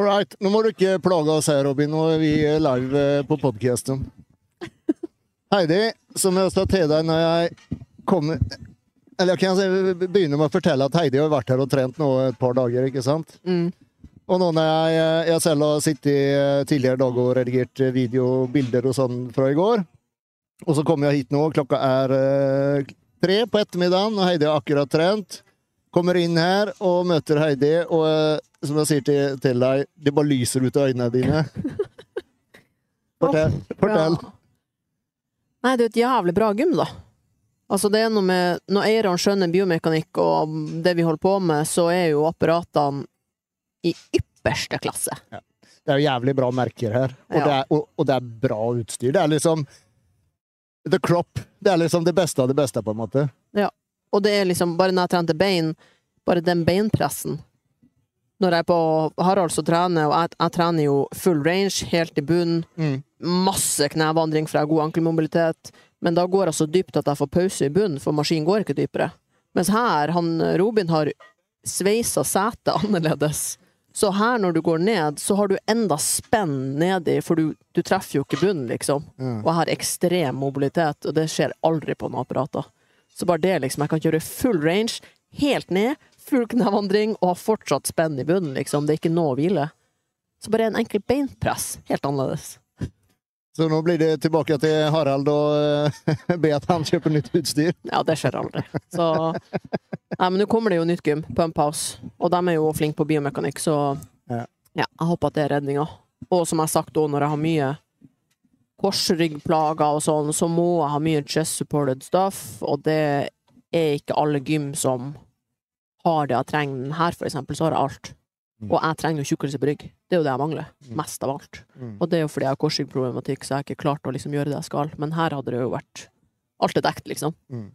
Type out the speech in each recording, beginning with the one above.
All right. Nå må du ikke plage oss her, Robin. Nå er vi live eh, på podkasten. Heidi, som jeg sa til deg når jeg kommer Eller jeg kan begynne med å fortelle at Heidi har vært her og trent nå et par dager, ikke sant? Mm. Og nå når jeg, jeg selv har sittet eh, tidligere dag og redigert video bilder og sånn fra i går, og så kommer jeg hit nå, klokka er eh, tre på ettermiddagen, og Heidi har akkurat trent. Kommer inn her og møter Heidi, og eh, som jeg sier til, til deg, det bare lyser ut av øynene dine. Fortell. fortell. Ja. Nei, det er et jævlig bra gym, da. Altså, det er noe med Når eierne skjønner biomekanikk og det vi holder på med, så er jo apparatene i ypperste klasse. Det er jo jævlig bra merker her, og, Ja. det, er, og, og det er bra utstyr. Det er liksom The crop. Det er liksom det beste av det beste, på en måte. Ja. Og det er liksom, bare når jeg trente bein, bare den beinpressen Når jeg er på Haralds og trener, og jeg, jeg trener jo full range, helt i bunnen, Mm. masse knevandring for jeg har god ankelmobilitet, men da går jeg så dypt at jeg får pause i bunnen, for maskinen går ikke dypere. Mens her, han Robin har sveisa setet annerledes. Så her, når du går ned, så har du enda spenn nedi, for du, du treffer jo ikke bunnen, liksom. Mm. Og jeg har ekstrem mobilitet, og det skjer aldri på noen apparater. Så bare det, liksom. Jeg kan kjøre full range, helt ned, full knevandring, og har fortsatt spenn i bunnen, liksom. Det er ikke noe å hvile. Så bare en enkel beinpress. Helt annerledes. Så nå blir det tilbake til Harald og eh, be at han kjøper nytt utstyr. Ja, det skjer aldri. Så Nei, men nå kommer det jo nytt gym, Pump House, og de er jo flinke på biomekanikk, så Ja. ja, jeg håper at det er redninga. Og som jeg har sagt òg, når jeg har mye korsryggplager og sånn, så må jeg ha mye chest supported stuff, og det er ikke alle gym som har det jeg trenger. den her, for eksempel, så har jeg alt. Mm. Og jeg trenger jo tjukkelse på rygg. Det er jo det jeg mangler. Mm. Mest av alt. Mm. Og det er jo fordi jeg har korsryggproblematikk, så jeg har ikke klart å liksom gjøre det jeg skal. Men her hadde det jo vært Alt er dekt, liksom. Mm.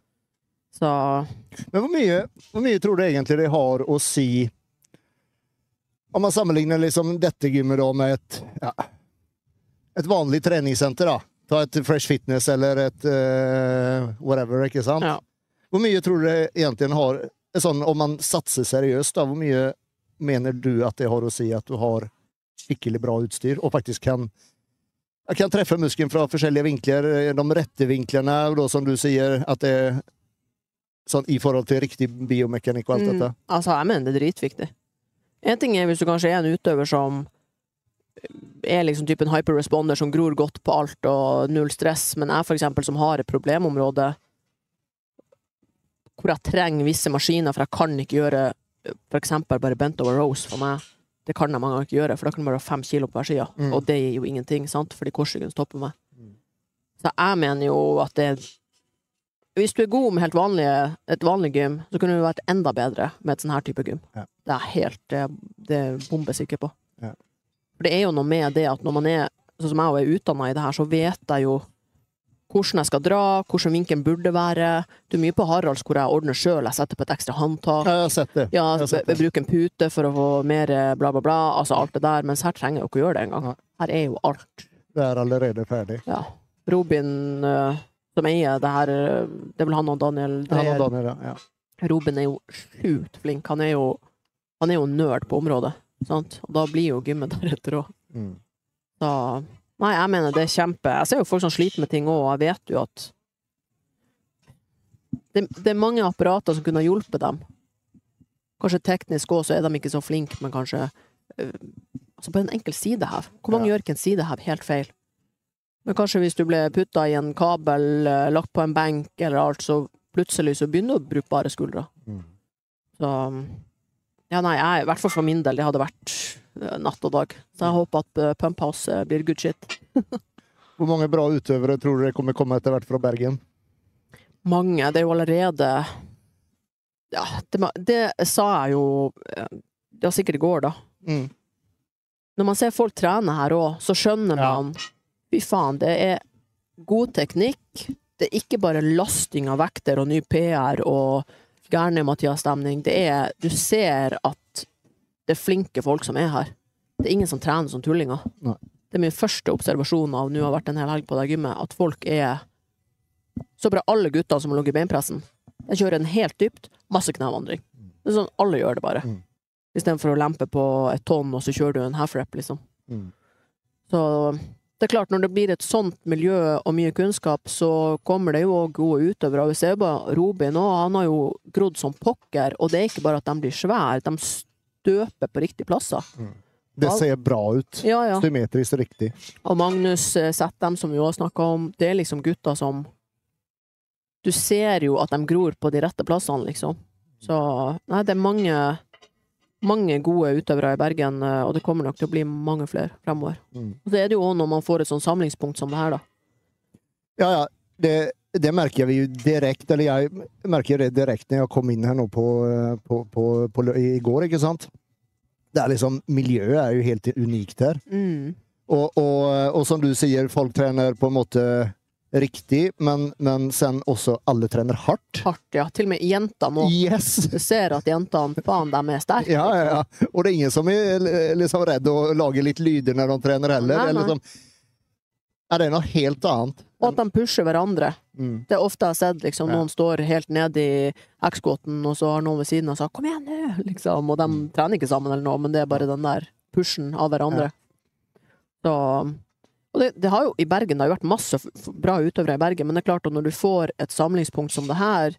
Så Men hvor mye, hvor mye tror du egentlig det har å si Om man sammenligner liksom dette gymmet da med et ja, et vanlig treningssenter, da. Ta et Fresh Fitness eller et uh, whatever, ikke sant? Ja. Hvor mye tror du det egentlig har sånn, Om man satser seriøst, da, hvor mye mener du at det har å si at du har skikkelig bra utstyr, og faktisk kan jeg kan treffe muskelen fra forskjellige vinkler, de rette vinklene, da som du sier, at det er sånn i forhold til riktig biomekanikk og alt dette. Mm, altså, jeg mener det er dritviktig. En ting er hvis du kanskje er en utøver som er liksom typen hyperresponder som gror godt på alt og null stress, men jeg for eksempel som har et problemområde hvor jeg trenger visse maskiner, for jeg kan ikke gjøre for eksempel bare bent over rose for meg. Det kan jeg mange ganger ikke gjøre, for da kan du bare ha fem kilo på hver side, Mm. og det gir jo ingenting, sant, fordi korsryggen stopper meg. Mm. Så jeg mener jo at det Hvis du er god med helt vanlige, et vanlig gym, så kunne du vært enda bedre med et sånn her type gym. Ja. Det er helt Det, det er bombesikker på. Ja. For det er jo noe med det at når man er sånn som jeg og er utdanna i det her, så vet jeg jo hvordan jeg skal dra, hvordan vinkelen burde være. Du er mye på Haralds hvor jeg ordner sjøl, jeg setter på et ekstra håndtak. Ja, jeg har sett det. Ja, Jeg jeg bruker en pute for å få mer eh, bla, bla, bla. Altså alt det der. Mens her trenger jeg jo ikke å gjøre det engang. Her er jo alt. Det er allerede ferdig. Ja. Robin, eh, som eier det her, eh, det er vel han og Daniel Han og Daniel, ja. ja. Robin er jo sjukt flink. Han er jo, han er jo nerd på området. Sant? Og da blir jo gymmet deretter òg. Mm. Så Nei, jeg mener det er kjempe Jeg ser jo folk som sliter med ting òg, og jeg vet jo at det, det er mange apparater som kunne ha hjulpet dem. Kanskje teknisk òg, så er de ikke så flinke, men kanskje øh, Altså på en enkel sidehev. Hvor mange gjør ikke en sidehev helt feil? Men kanskje hvis du ble putta i en kabel, øh, lagt på en benk eller alt, så plutselig så begynner du å bruke bare skuldre. Mm. Så Ja, nei, jeg, i hvert fall for min del, det hadde vært øh, natt og dag. Så jeg håper at øh, Pump House øh, blir good shit. Hvor mange bra utøvere tror du det kommer komme etter hvert fra Bergen? Mange. Det er jo allerede Ja, det, det sa jeg jo eh, var sikkert i går, da. Mm. Når man ser folk trene her òg, så skjønner Ja. man Fy faen, det er god teknikk. Det er ikke bare lasting av vekter og ny PR og gærne Mathias-stemning. Det er Du ser at det er flinke folk som er her. Det er ingen som trener som tullinger. Nei. Det er min første observasjon av nå har vært en hel helg på det gymmet, at folk er Så bare alle gutter som har ligget i beinpressen, de kjører den helt dypt. Masse knevandring. Det er sånn alle gjør det bare. Mm. Istedenfor å lempe på et tonn, og så kjører du en half-rep, liksom. Mm. Så det er klart, når det blir et sånt miljø og mye kunnskap, så kommer det jo òg gode utøvere. Vi ser bare Robin òg, han har jo grodd som pokker, og det er ikke bare at de blir svære, de støper på riktige plasser. Det ser bra ut. Ja, ja. Symmetrisk riktig. Og Magnus setter Settem, som vi også snakka om, det er liksom gutter som Du ser jo at de gror på de rette plassene, liksom. Så nei, det er mange, mange gode utøvere i Bergen, eh, og det kommer nok til å bli mange flere fremover. Mm. Og så er det jo òg når man får et sånt samlingspunkt som det her, da. Ja, ja. Det, det merker vi jo direkte, eller jeg merker det direkte når jeg kom inn her nå på, på, på, på, i går, ikke sant? Det er liksom, Miljøet er jo helt unikt her. Mm. Og, og, og som du sier, folk trener på en måte riktig, men, men sen også alle trener hardt. Hardt, ja. Til og med jenter nå. Yes! Du ser at jentene, faen, de er sterke. Ja, ja, ja. Og det er ingen som er liksom redd å lage litt lyder når de trener heller. Nei, nei. Liksom, ja, det er noe helt annet. Og at de pusher hverandre. Mm. Det er ofte jeg har sett liksom, noen står helt nede i X-squaten, og så har noen ved siden av sagt 'kom igjen nå', liksom. Og de Mm. trener ikke sammen eller noe, men det er bare den der pushen av hverandre. Så Og det, det har jo i Bergen, det har jo vært masse bra utøvere i Bergen, men det er klart at når du får et samlingspunkt som det her,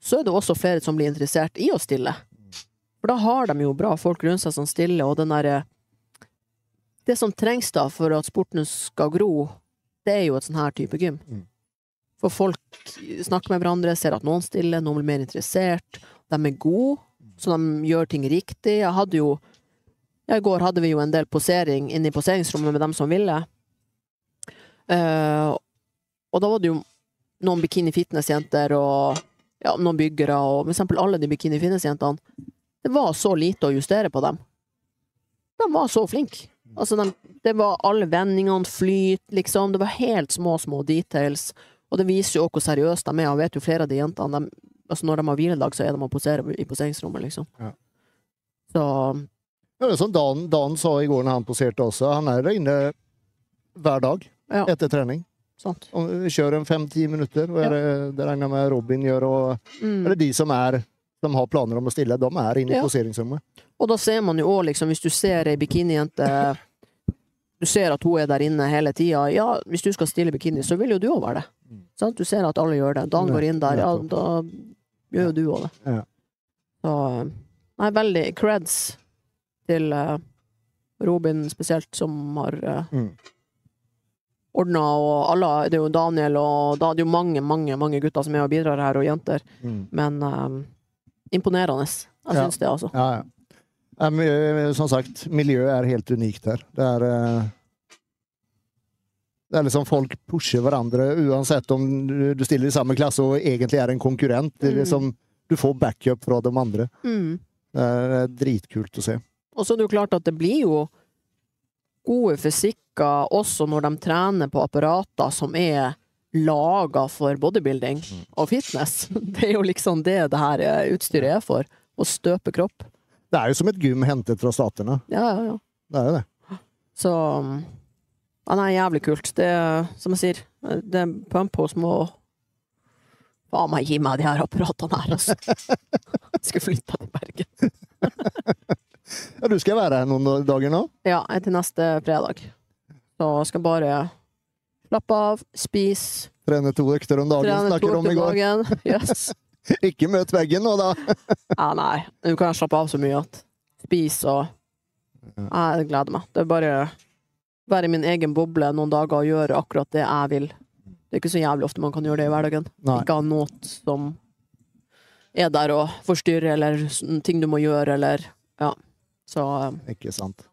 så er det også flere som blir interessert i å stille. For da har de jo bra folk rundt seg som stiller, og den derre Det som trengs da for at sporten skal gro, det er jo et sånn her type gym. Mm. For folk snakker med hverandre, ser at noen stiller, noen blir mer interessert. De er gode, så de gjør ting riktig. Jeg hadde jo ja, I går hadde vi jo en del posering inne i poseringsrommet med dem som ville. Uh, og da var det jo noen bikini fitness-jenter og ja, noen byggere, og for eksempel alle de bikini fitness-jentene. Det var så lite å justere på dem. De var så flinke. Altså, de, det var alle vendingene, flyt, liksom. Det var helt små, små details. Og det viser jo hvor seriøse de er. Jeg vet jo flere av de jentene, de, altså når de har hviledag, så er de og poserer i poseringsrommet, liksom. Ja. Så det er som Dan, Dan sa i går når han poserte også. Han er der inne hver dag Ja. etter trening. sant. Og kjører en fem-ti minutter. Og er det, det regner jeg med Robin gjør. Og Mm. eller de som, er, som har planer om å stille, de er inne i Ja. poseringsrommet. Og da ser man jo òg, liksom, hvis du ser ei bikinijente Du ser at hun er der inne hele tida. Ja, hvis du skal stille bikini, så vil jo du òg være det. Mm. Sant? Du ser at alle gjør det. Dan går inn der, ja, da gjør jo du òg det. Ja. Så Nei, veldig creds til eh, Robin spesielt, som har uh, Mm. ordna, og alle Det er jo Daniel og da, Det er jo mange, mange mange gutter som er og bidrar her, og jenter. Mm. Men eh, imponerende. Jeg Ja. det, altså. Ja, ja. Eh, Som sagt, miljøet er helt unikt her. Det er eh, Det er liksom folk pusher hverandre uansett om du- stiller i samme klasse og egentlig er en konkurrent. Det Mm. liksom, du får backup fra de andre. Mm. Det er dritkult å se. Og så er det jo klart at det blir jo gode fysikker også når de trener på apparater som er laga for bodybuilding Mm. og fitness. Det er jo liksom det det her utstyret er for. Å støpe kropp. Det er jo som et gym hentet fra statene. Ja, ja, ja. Det er jo det. Så ja, nei, jævlig kult. Det er, som jeg sier, det Pumpos må faen meg gi meg de her apparatene her, altså. Jeg Skulle flytta til Bergen. Ja, du skal være her noen dager nå? Ja, til neste fredag. Så jeg skal bare slappe av, spise, Trene to økter om dagen, trene snakker om i går. dagen. Yes. Ikke møt veggen nå, da! Ja, nei, nå kan slappe av så mye at spise og Jeg gleder meg. Det er bare være i min egen boble noen dager og gjøre akkurat det jeg vil. Det er ikke så jævlig ofte man kan gjøre det i hverdagen. Nei. Ikke ha noe som er der og forstyrrer, eller ting du må gjøre, eller Ja. Så Ikke sant.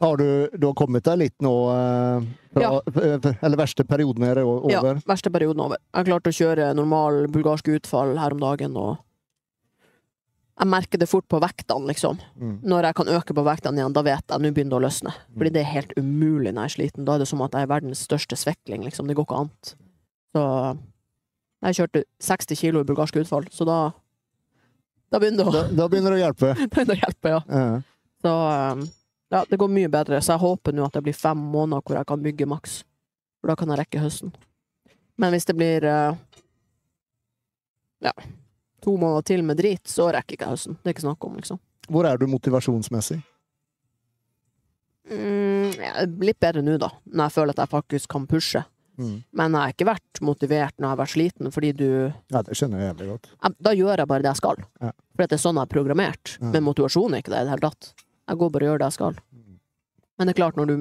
Har du, du har kommet deg litt nå eh, fra, Ja. Eller verste perioden er over? ja, verste perioden over. Jeg klarte å kjøre normal bulgarsk utfall her om dagen, og jeg merker det fort på vektene, liksom. Mm. Når jeg kan øke på vektene igjen, da vet jeg nå begynner det å løsne. Fordi det er helt umulig når jeg er sliten. Da er det som at jeg er verdens største svekling, liksom. Det går ikke annet. Så jeg kjørte 60 kilo i bulgarsk utfall, så da Da begynner Da, da begynner det å hjelpe. begynner det å hjelpe, ja. Ja. Så um, ja, det går mye bedre. Så jeg håper nå at det blir fem måneder hvor jeg kan bygge maks. For da kan jeg rekke høsten. Men hvis det blir eh, ja, to måneder til med drit, så rekker ikke høsten. Det er ikke snakk om, liksom. Hvor er du motivasjonsmessig? Mm, litt bedre nå, da. Når jeg føler at jeg faktisk kan pushe. Mm. Men jeg har ikke vært motivert når jeg har vært sliten, fordi du Ja, det skjønner jeg jævlig godt. jeg, Da gjør jeg bare det jeg skal. Ja. For det er sånn jeg er programmert. Ja. Men motivasjon er ikke det i det hele tatt. Jeg går bare og gjør det jeg skal. Men det er klart, når du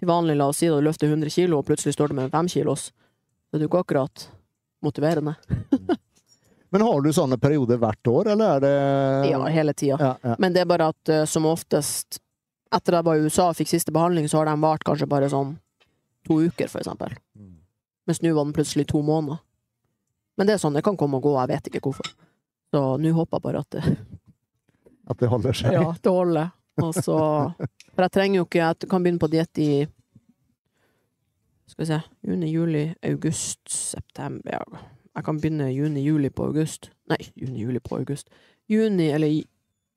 til vanlig, la oss si, du løfter 100 kilo, og plutselig står du med 5 kilos, så er det jo ikke akkurat motiverende. Men har du sånne perioder hvert år, eller er det Ja, hele tida. Ja, ja. Men det er bare at uh, som oftest Etter at jeg var i USA og fikk siste behandling, så har de vart kanskje bare sånn to uker, for eksempel. Mm. Mens nå var den plutselig to måneder. Men det er sånn, det kan komme og gå, jeg vet ikke hvorfor. Så nå håper jeg bare at det, At det holder seg? ja, det holder. Og så For jeg trenger jo ikke Jeg kan begynne på diett i Skal vi se Juni, juli, august, september ja. Jeg kan begynne juni, juli på august. Nei, juni, juli på august. Juni eller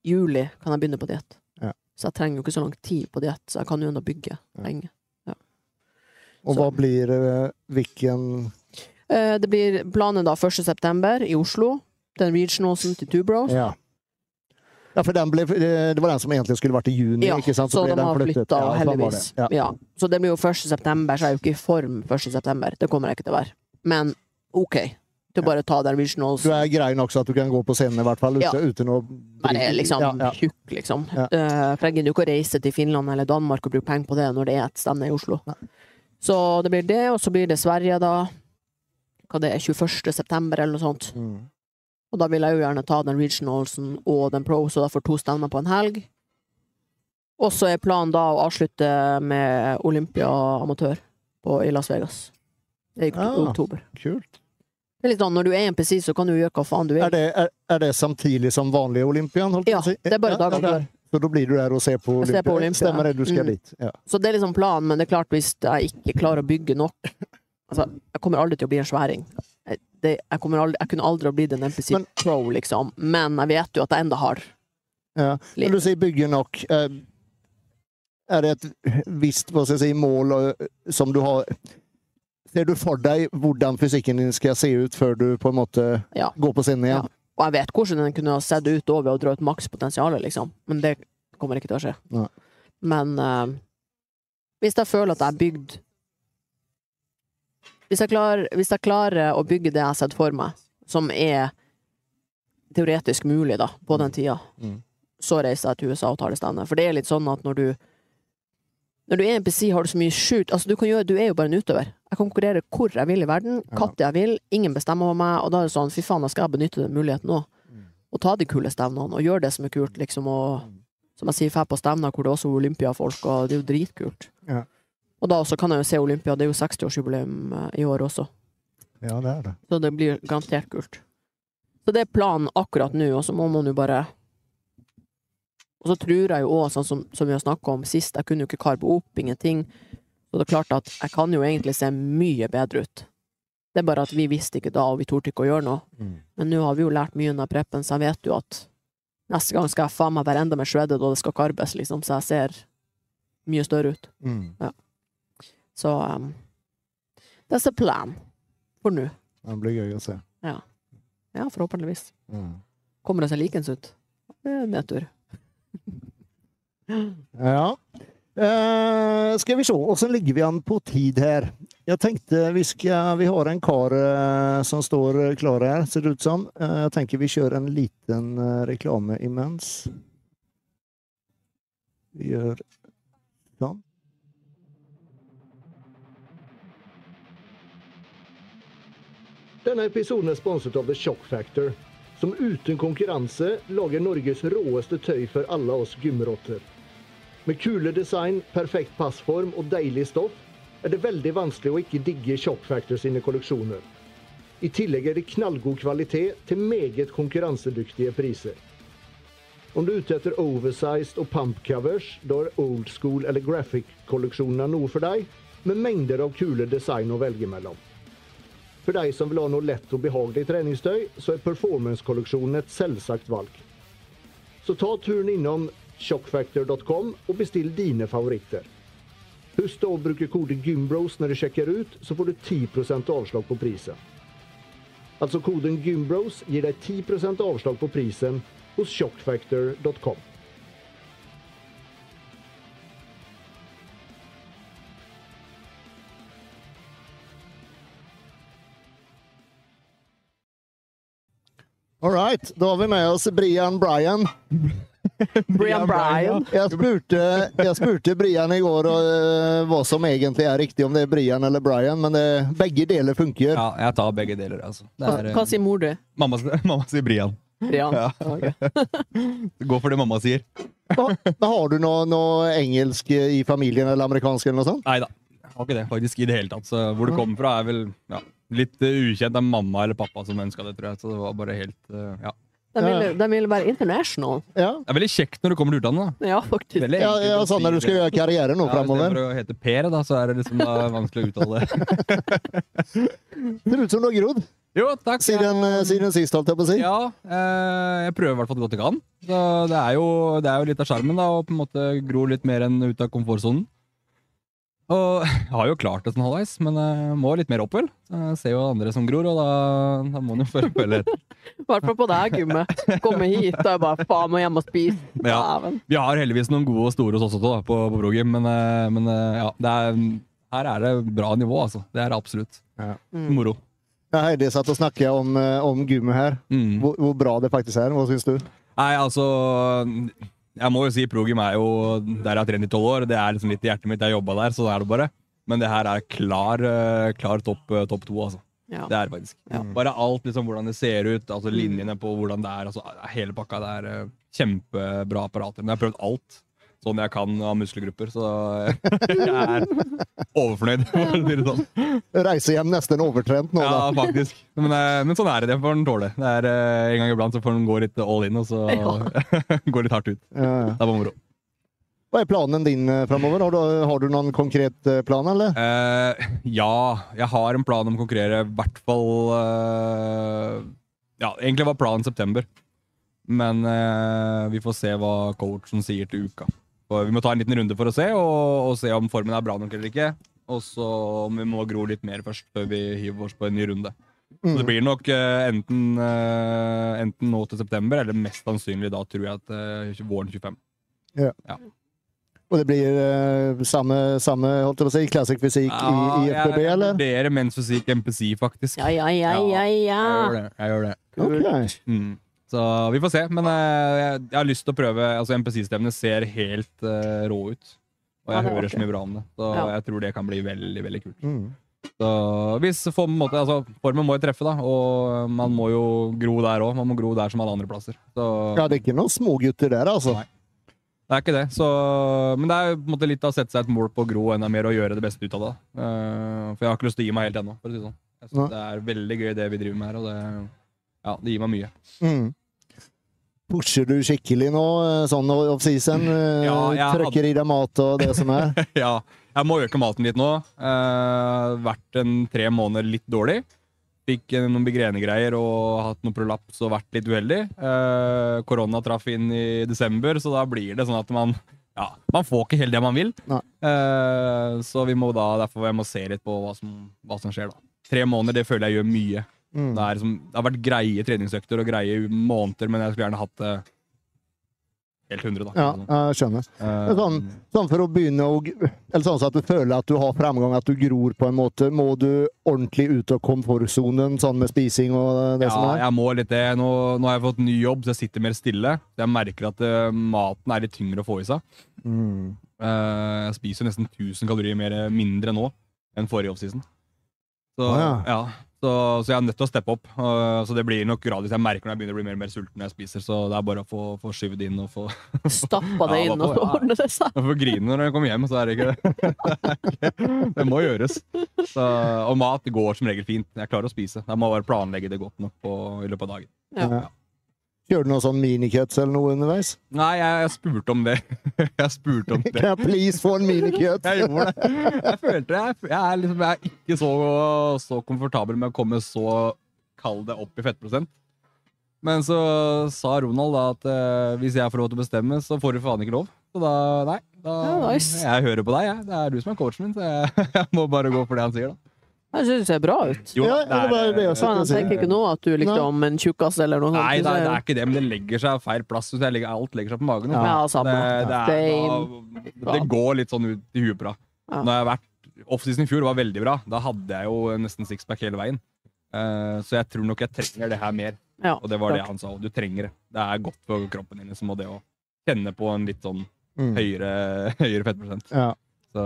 juli kan jeg begynne på diett. Ja. Så jeg trenger jo ikke så lang tid på diett, så jeg kan jo ennå bygge Ja. Og hva blir eh, hvilken Eh, Det blir planen da 1. september i Oslo. Den regionalsen til Two Bros. Ja. Ja, for den ble, eh, det var den som egentlig skulle vært i juni, Ja, ikke sant? så ble de har flytta, Ja, sånn heldigvis. Ja. Ja. Så det blir jo 1. september, så er jeg jo ikke i form 1. september. Det kommer jeg ikke til å være. Men OK. Til Ja. bare ta den regionals. Du er grei nok så at du kan gå på scenen i hvert fall, uten, Ja. uten å Være liksom tjukk, liksom. Eh, for jeg gidder jo ikke å reise til Finland eller Danmark og bruke penger på det når det er et stevne i Oslo. Nei. Så det blir det, og så blir det Sverige da. Hva det er, 21. september eller noe sånt. Mm. Og da vil jeg jo gjerne ta den regionalsen og den pro, så da får to stevner på en helg. Og så er planen da å avslutte med Olympia amatør på, i Las Vegas. Det i ja, oktober. Kult. Det er litt sånn, når du er NPC, så kan du gjøre hva faen du vil. Er det, er, er det samtidig som vanlige Olympian? Ja, si? det er bare Ja, dagen før. Så da blir du der og ser på ser Olympia? på Olympia. Stemmer det, du skal Mm. dit. Ja. Så det er liksom planen, men det er klart hvis jeg ikke klarer å bygge nok Altså, jeg kommer aldri til å bli en sværing. Jeg, det, jeg, aldri, jeg kunne aldri blitt en MPC Men- pro, liksom. Men jeg vet jo at jeg enda har Ja. Men du sier bygge nok. eh, Er det et visst hva skal jeg si, mål eh, som du har Ser du for deg hvordan fysikken din skal se ut før du på en måte Ja. går på scenen igjen? Og jeg vet hvordan den kunne ha sett ut da ved å dra ut makspotensialet, liksom. Men det kommer ikke til å skje. Nei. Men uh, hvis jeg føler at jeg har bygd hvis jeg, klarer, hvis jeg klarer å bygge det jeg har sett for meg, som er teoretisk mulig da, på den tida, Mm. så reiser jeg til USA og tar det stevnet. For det er litt sånn at når du når du er NPC, har du så mye skjult altså du, du er jo bare en utøver. Jeg kan konkurrere hvor jeg vil i verden, når jeg vil. Ingen bestemmer over meg. Og da er det sånn, fy faen, da skal jeg benytte den muligheten nå. Mm. Og ta de kule stevnene, og gjøre det som er kult, liksom. Og som jeg sier, dra på stevner hvor det også er olympiafolk, og det er jo dritkult. Ja. Og da også kan jeg jo se Olympia, det er jo 60-årsjubileum eh, i år også. Ja, det er det. Så det blir garantert kult. Så det er planen akkurat nå, og så må man jo bare Og så tror jeg jo òg, sånn som, som vi har snakka om sist, jeg kunne jo ikke karbe opp, ingenting. Så det er klart at jeg kan jo egentlig se mye bedre ut. Det er bare at vi visste ikke da, og vi torde ikke å gjøre noe. Mm. Men nå har vi jo lært mye under preppen, så jeg vet jo at neste gang skal jeg faen meg være enda mer shredded, og det skal karbes, liksom, så jeg ser mye større ut. Mm. Så um, that's the plan. For nå. Det blir gøy å se. Ja, forhåpentligvis. Mm. Kommer det seg likens ut? Det er nedtur. Ja. Eh, skal vi se, åssen ligger vi an på tid her? Jeg tenkte vi skal Vi har en kar uh, som står klar her, ser det ut som. Uh, jeg tenker vi kjører en liten reklame imens. Vi gjør sånn. Denne episoden er sponset av The Shock Factor, som uten konkurranse lager Norges råeste tøy for alle oss gymrotter. Med kule design, perfekt passform og deilig stoff er det veldig vanskelig å ikke digge Shock Factor sine kolleksjoner. I tillegg er det knallgod kvalitet til meget konkurransedyktige priser. Om du er ute etter oversized og pump covers, da er old school eller graphic-kolleksjonene noe for deg, med mengder av kule design å velge mellom. For deg som vil ha noe lett og behagelig treningstøy, så er performance-kolleksjonen et selvsagt valg. Så ta turen innom shockfactor.com og bestill dine favoritter. Husk å bruke koden GYMBROS når du sjekker ut, så får du 10 avslag på prisen. Altså koden GYMBROS gir deg 10 avslag på prisen hos shockfactor.com. All right, da har vi med oss Brian Bryan. Brian Bryan. Jeg spurte, jeg spurte Brian i går uh, hva som egentlig er riktig, om det er Brian eller Brian, men det, begge deler funker. Ja, jeg tar begge deler, altså. Er, eh, hva sier mor du? mamma, mamma sier Brian. Brian? Ja. Okay. Gå for det mamma sier. Men har du noe, noe engelsk i familien, eller amerikansk, eller noe sånt? Nei da. Jeg har ikke det faktisk i det hele tatt. Så hvor det kommer fra, er vel ja, litt eh, ukjent. Det er mamma eller pappa som ønska det, tror jeg. Så det var bare helt uh, Ja. De vil, de vil være international. Ja, Det er veldig kjekt når du kommer til utlandet. da. Ja, faktisk. Veldig ja, enkelt ja å sånn si når du skal gjøre karriere nå Ja, framover. Istedenfor å hete Per, da, så er det liksom da vanskelig å uttale. Ser ut som du har grodd Jo, takk. siden, eh, siden sist, holdt jeg på å si. Ja, eh, jeg prøver i hvert fall så godt jeg kan. Så det er jo, det er jo litt av sjarmen, da, å på en måte gro litt mer enn ut av komfortsonen. Og jeg har jo klart det sånn halvveis, men jeg må litt mer opp, vel. Jeg ser jo andre som gror, og da, da må en jo følge etter. I hvert fall på deg, Gumme. Komme hit, jeg bare faen, må hjem og spise. Ja. Vi har heldigvis noen gode og store hos oss også, da, på, på Brogym, men, eh, men eh, ja, det er, her er det bra nivå, altså. Det er det absolutt. Mm. Moro. Ja, Heidi satt og snakket om, eh, om gymmet her. Mm. Hvor, hvor bra det faktisk er. Hva syns du? Nei, altså Jeg må jo si Progym er jo der jeg har trent i tolv år. Det er liksom litt i hjertet mitt. Jeg jobba der, så da er det bare. Men det her er klar, eh, klar topp top to, altså. Ja. Det er det faktisk. Ja. Bare alt, liksom hvordan det ser ut, altså linjene på hvordan det er. Altså, hele pakka. Det er eh, kjempebra apparater. Men jeg har prøvd alt sånn jeg kan av muskelgrupper, så jeg er overfornøyd, for å si det sånn. Reise hjem nesten overtrent nå, da. Ja, faktisk. Men, eh, men sånn er det. Det får den tåle. Det er, eh, en gang iblant så får den gå litt all in, og så gå litt hardt ut. Ja, ja. Det er bare moro. Hva er planen din eh, framover? Har du, har du noen konkret plan, eller? Eh, ja, jeg har en plan om å konkurrere i hvert fall eh, Ja, egentlig var planen september. Men eh, vi får se hva coachen sier til uka. Vi må ta en liten runde for å se, og, og se om formen er bra nok eller ikke. Og så om vi må gro litt mer først, før vi hiver oss på en ny runde. Så det Mm. blir nok uh, enten, uh, enten nå til september, eller mest sannsynlig da, tror jeg, at uh, våren 25. Ja Og det blir samme, samme holdt jeg på å si, classic fysikk i, i FBB, jeg, jeg eller? mens fysikk MPC, faktisk. Ja, ja, ja, ja, Jeg gjør det. Jeg gjør det. Ok. Mm. Så vi får se. Men eh, jeg, jeg har lyst til å prøve altså MPC-stevnet ser helt uh, rå ut. Og jeg er hører så mye bra om det. Så Ja. jeg tror det kan bli veldig veldig kult. Mm. Så hvis på en måte, altså, Formen må jo treffe, da. Og man må jo gro der òg. Man må gro der som alle andre plasser. Så Ja, det er ikke noen smågutter der, altså. Nei. det er ikke det. Så, men det er på en måte litt av å sette seg et mål på å gro enda mer og gjøre det beste ut av det. Uh, for jeg har ikke lyst til å gi meg helt ennå. For å si sånn. Jeg synes det er veldig gøy det vi driver med her, og det, ja, det gir meg mye. Mm. Pusher du skikkelig nå, eh, sånn off-season? eh, Ja, Trøkker hadde- Trøkker i deg mat og det som er? ja, jeg må øke maten litt nå. Eh, vært en tre måneder litt dårlig. Fikk eh, noen migrenegreier og hatt noen prolaps og vært litt uheldig. Eh, korona traff inn i desember, så da blir det sånn at man ja, man får ikke helt det man vil. Eh, så vi må da, derfor jeg må se litt på hva som, hva som skjer. da. Tre måneder det føler jeg gjør mye. Mm. Det, er som, det har vært greie treningsøkter og greie måneder, men jeg skulle gjerne hatt det helt 100. da. Ja, jeg skjønner. Eh, sånn, sånn for å begynne å Eller sånn så at du føler at du har fremgang, at du gror på en måte. Må du ordentlig ut av komfortsonen, sånn med spising og det som er? Ja, jeg må litt det. Nå, nå har jeg fått ny jobb, så jeg sitter mer stille. Jeg merker at uh, maten er litt tyngre å få i seg. Mm. Uh, jeg spiser nesten 1000 kalorier mer, mindre nå enn forrige offseason. Så, ah, ja. ja. Så, så jeg er nødt til å steppe opp. Uh, så det blir nok gradvis. Jeg merker når jeg begynner å bli mer og mer sulten når jeg spiser, så det er bare å få, få skyvd inn og få, Stappa det Ja, inn, og ordner det seg. jeg får grine når jeg kommer hjem. Så er det ikke Det må gjøres. Så, og mat går som regel fint. Jeg klarer å spise. Jeg må bare planlegge det godt nok på, i løpet av dagen. Ja. Ja. Kjører du noe sånn minicuts eller noe underveis? Nei, jeg, jeg spurte om det. Jeg spurte om det. Kan jeg please få en minicut? Jeg gjorde det. Jeg følte jeg, jeg, er liksom, jeg er ikke så, så komfortabel med å komme så kall det opp i fettprosent. Men så sa Ronald da at eh, hvis jeg får lov til å bestemme, så får du faen ikke lov. Så da, nei. Da, Ja, nice. Jeg hører på deg, jeg. Det er du som er coachen min, så jeg, jeg må bare gå for det han sier, da. Jeg syns det ser bra ut. Jo, Ja, det var det jeg sånn, jeg tenker ikke nå at du likte liksom en tjukkas eller noe sånt. Nei, det er, det er ikke det, men det legger seg feil plass. Jeg legger, alt legger seg på magen. Ja, samme. Det, det, er, da, det går litt sånn ut i huet på deg. Ja. Når jeg har vært Offseason i fjor var veldig bra. Da hadde jeg jo nesten sixpack hele veien. Uh, så jeg tror nok jeg trenger det her mer. Ja, Og det var det han sa. Du trenger det. Det er godt for kroppen din liksom, og det å kjenne på en litt sånn Mm. høyere, høyere fettprosent. Ja. Så,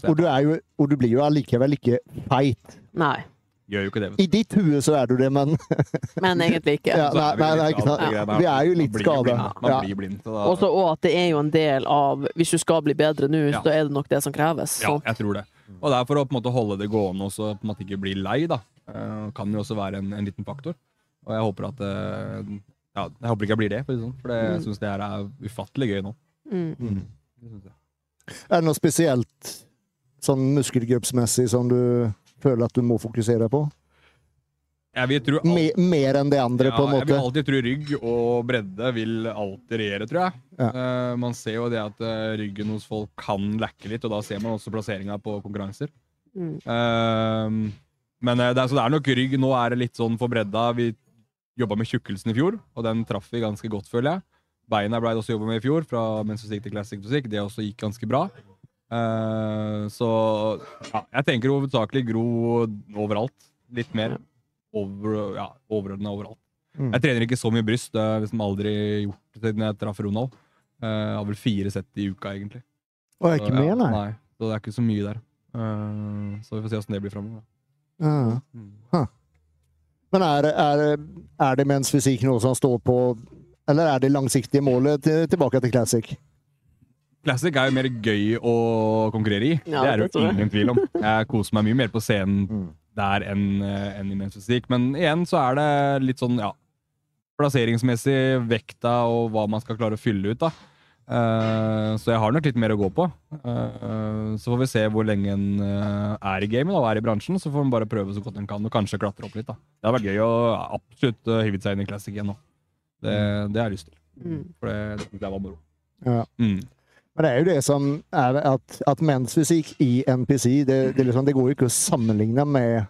så Og du, er jo, og du blir jo allikevel ikke feit. Nei, gjør jo ikke det. I ditt hue så er du det, men men egentlig ikke. Ja, nei, vi nei, nei, ikke sant. Ja. Vi er jo litt skada. Man Ja. blir blind. Så da, Også, og at det er jo en del av Hvis du skal bli bedre nå, Ja. så er det nok det som kreves. Ja, jeg tror det. Og det er for å på en måte holde det gående og så på en måte ikke bli lei. da. Eh, kan jo også være en, en liten faktor. Og jeg håper at eh, ja, jeg håper ikke jeg blir det, for, det sånn, for det, jeg Mm. syns det her er ufattelig gøy nå. mm. Jeg. Er det noe spesielt sånn muskelgruppsmessig som du føler at du må fokusere på? Jeg vil tro Me, mer enn det andre, ja, på en Jeg vil alltid tro rygg og bredde vil alltid regjere, tror jeg. Ja. Uh, man ser jo det at eh, ryggen hos folk kan lekke litt, og da ser man også plasseringa på konkurranser. Mm. Uh, men det er, så det er nok rygg. Nå er det litt sånn for bredda. Vi jobba med tjukkelsen i fjor, og den traff vi ganske godt, føler jeg. Beina ble det også jobba med i fjor, fra mens vi gikk til Classic Musikk. Det også gikk ganske bra. Uh, så ja, jeg tenker hovedsakelig gro overalt. Litt mer over, ja, overordna overalt. Mm. Jeg trener ikke så mye bryst. Det har jeg liksom aldri gjort det siden jeg traff Ronald. Uh, Jeg har vel fire sett i uka, egentlig. Og jeg er Så, ikke med, nei? nei. Så det er ikke så mye der. Uh, så vi får se åssen det blir framover. Uh. Mm. Men er, er, er det mens fysikk noe som står på Eller er det langsiktige målet til, tilbake til classic? Classic er jo mer gøy å konkurrere i. Ja, det er det jo ingen tvil om. Jeg koser meg mye mer på scenen Mm. der enn en i men's fysikk. Men igjen så er det litt sånn, ja Plasseringsmessig, vekta og hva man skal klare å fylle ut, da. Uh, så jeg har nok litt mer å gå på. Uh, så får vi se hvor lenge en uh, er i gamet og er i bransjen. Så får en bare prøve så godt en kan, og kanskje klatre opp litt. da. Det hadde vært gøy å absolutt uh, hive seg inn i classic igjen nå. Det, det har jeg lyst til. Mm. For det, det var moro. Ja. Mm. Men det er jo det som er at, at menns fysikk i NPC, det, det, liksom, det går jo ikke å sammenligne med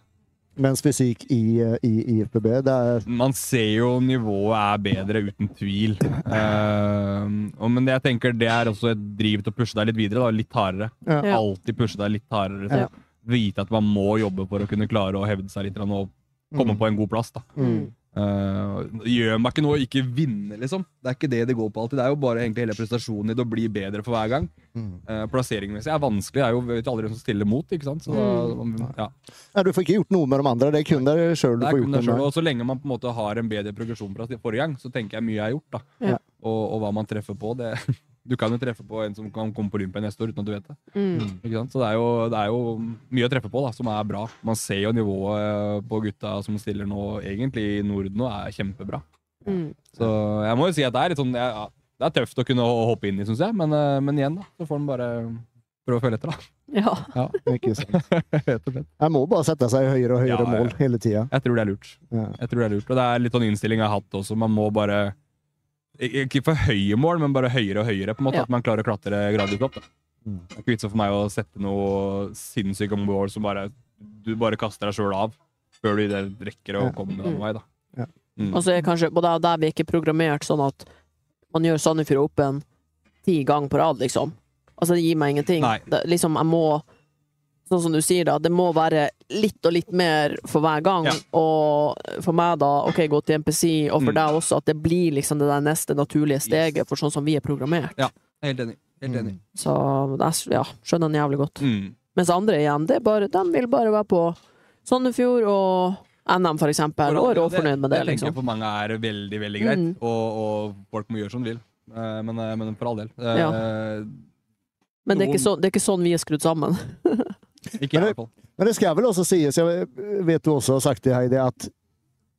menns fysikk i, i, i FBB. Det er Man ser jo nivået er bedre, uten tvil. Uh, og, men det jeg tenker det er også et driv til å pushe deg litt videre. Da, litt hardere. Ja. Ja. Alltid pushe deg litt hardere. Så Ja. Vite at man må jobbe for å kunne klare å hevde seg litt og komme Mm. på en god plass. da. Mm. Eh, det gjør meg ikke noe å ikke vinne, liksom. Det er ikke det det går på alltid. Det er jo bare egentlig hele prestasjonen i det å bli bedre for hver gang. Mm. Uh, Plasseringmessig er vanskelig. Det er jo vet aldri hvem som stiller mot. ikke sant? Så, mm. ja. Nei, du får ikke gjort noe med de andre. Det er kun deg sjøl du får gjort noe med. og Så lenge man på en måte har en bedre progresjon fra forrige gang, så tenker jeg mye er gjort. da. Ja. Og, og hva man treffer på. det Du kan jo treffe på en som kan komme på Olympia neste år uten at du vet det. Mm. Ikke sant? Så det er, jo, det er jo mye å treffe på da, som er bra. Man ser jo nivået på gutta som stiller nå, egentlig i Norden nå, er kjempebra. Mm. Så jeg må jo si at det er litt sånn ja, Det er tøft å kunne hoppe inn i, syns jeg. Men, eh, men igjen, da, så får man bare prøve å følge etter, da. Ja. Ikke sant. Og. Jeg må bare sette seg i høyere og høyere Ja, ja. mål hele tida. Jeg tror det er lurt. Ja. Jeg tror det er lurt. Og det er litt sånn innstilling jeg har hatt også. Man må bare Ikke for høye mål, men bare høyere og høyere. på en måte, Ja. At man klarer å klatre gradvis opp. da. Mm. Det er ikke vits for meg å sette noe sinnssyke mål som bare du bare kaster deg sjøl av før du i det rekker å komme noen vei. da. Ja. Mm. Og så er kanskje både der vi er ikke programmert sånn at man gjør Sandefjord Open ti ganger på rad, liksom. Altså, det gir meg ingenting. Det, liksom, jeg må Sånn som du sier, da. Det må være litt og litt mer for hver gang. Ja. Og for meg, da, OK, gå til MPC, og for Mm. deg også, at det blir liksom det der neste naturlige steget for sånn som vi er programmert. Ja, Helt enig. Helt enig. Så jeg ja, skjønner den jævlig godt. Mm. Mens andre igjen, det er bare, de vil bare være på Sandefjord og NM, for eksempel, og råfornøyd med det, Det tenker jeg liksom. for mange er veldig veldig greit, Mm. og, og folk må gjøre som de vil. Eh, Men, eh, men for all del. Eh, Men det er, så, det er ikke sånn vi er skrudd sammen. Ikke jeg, i Men hvert fall. Men det skal vel også sies, jeg vet du også har sagt det, Heidi, at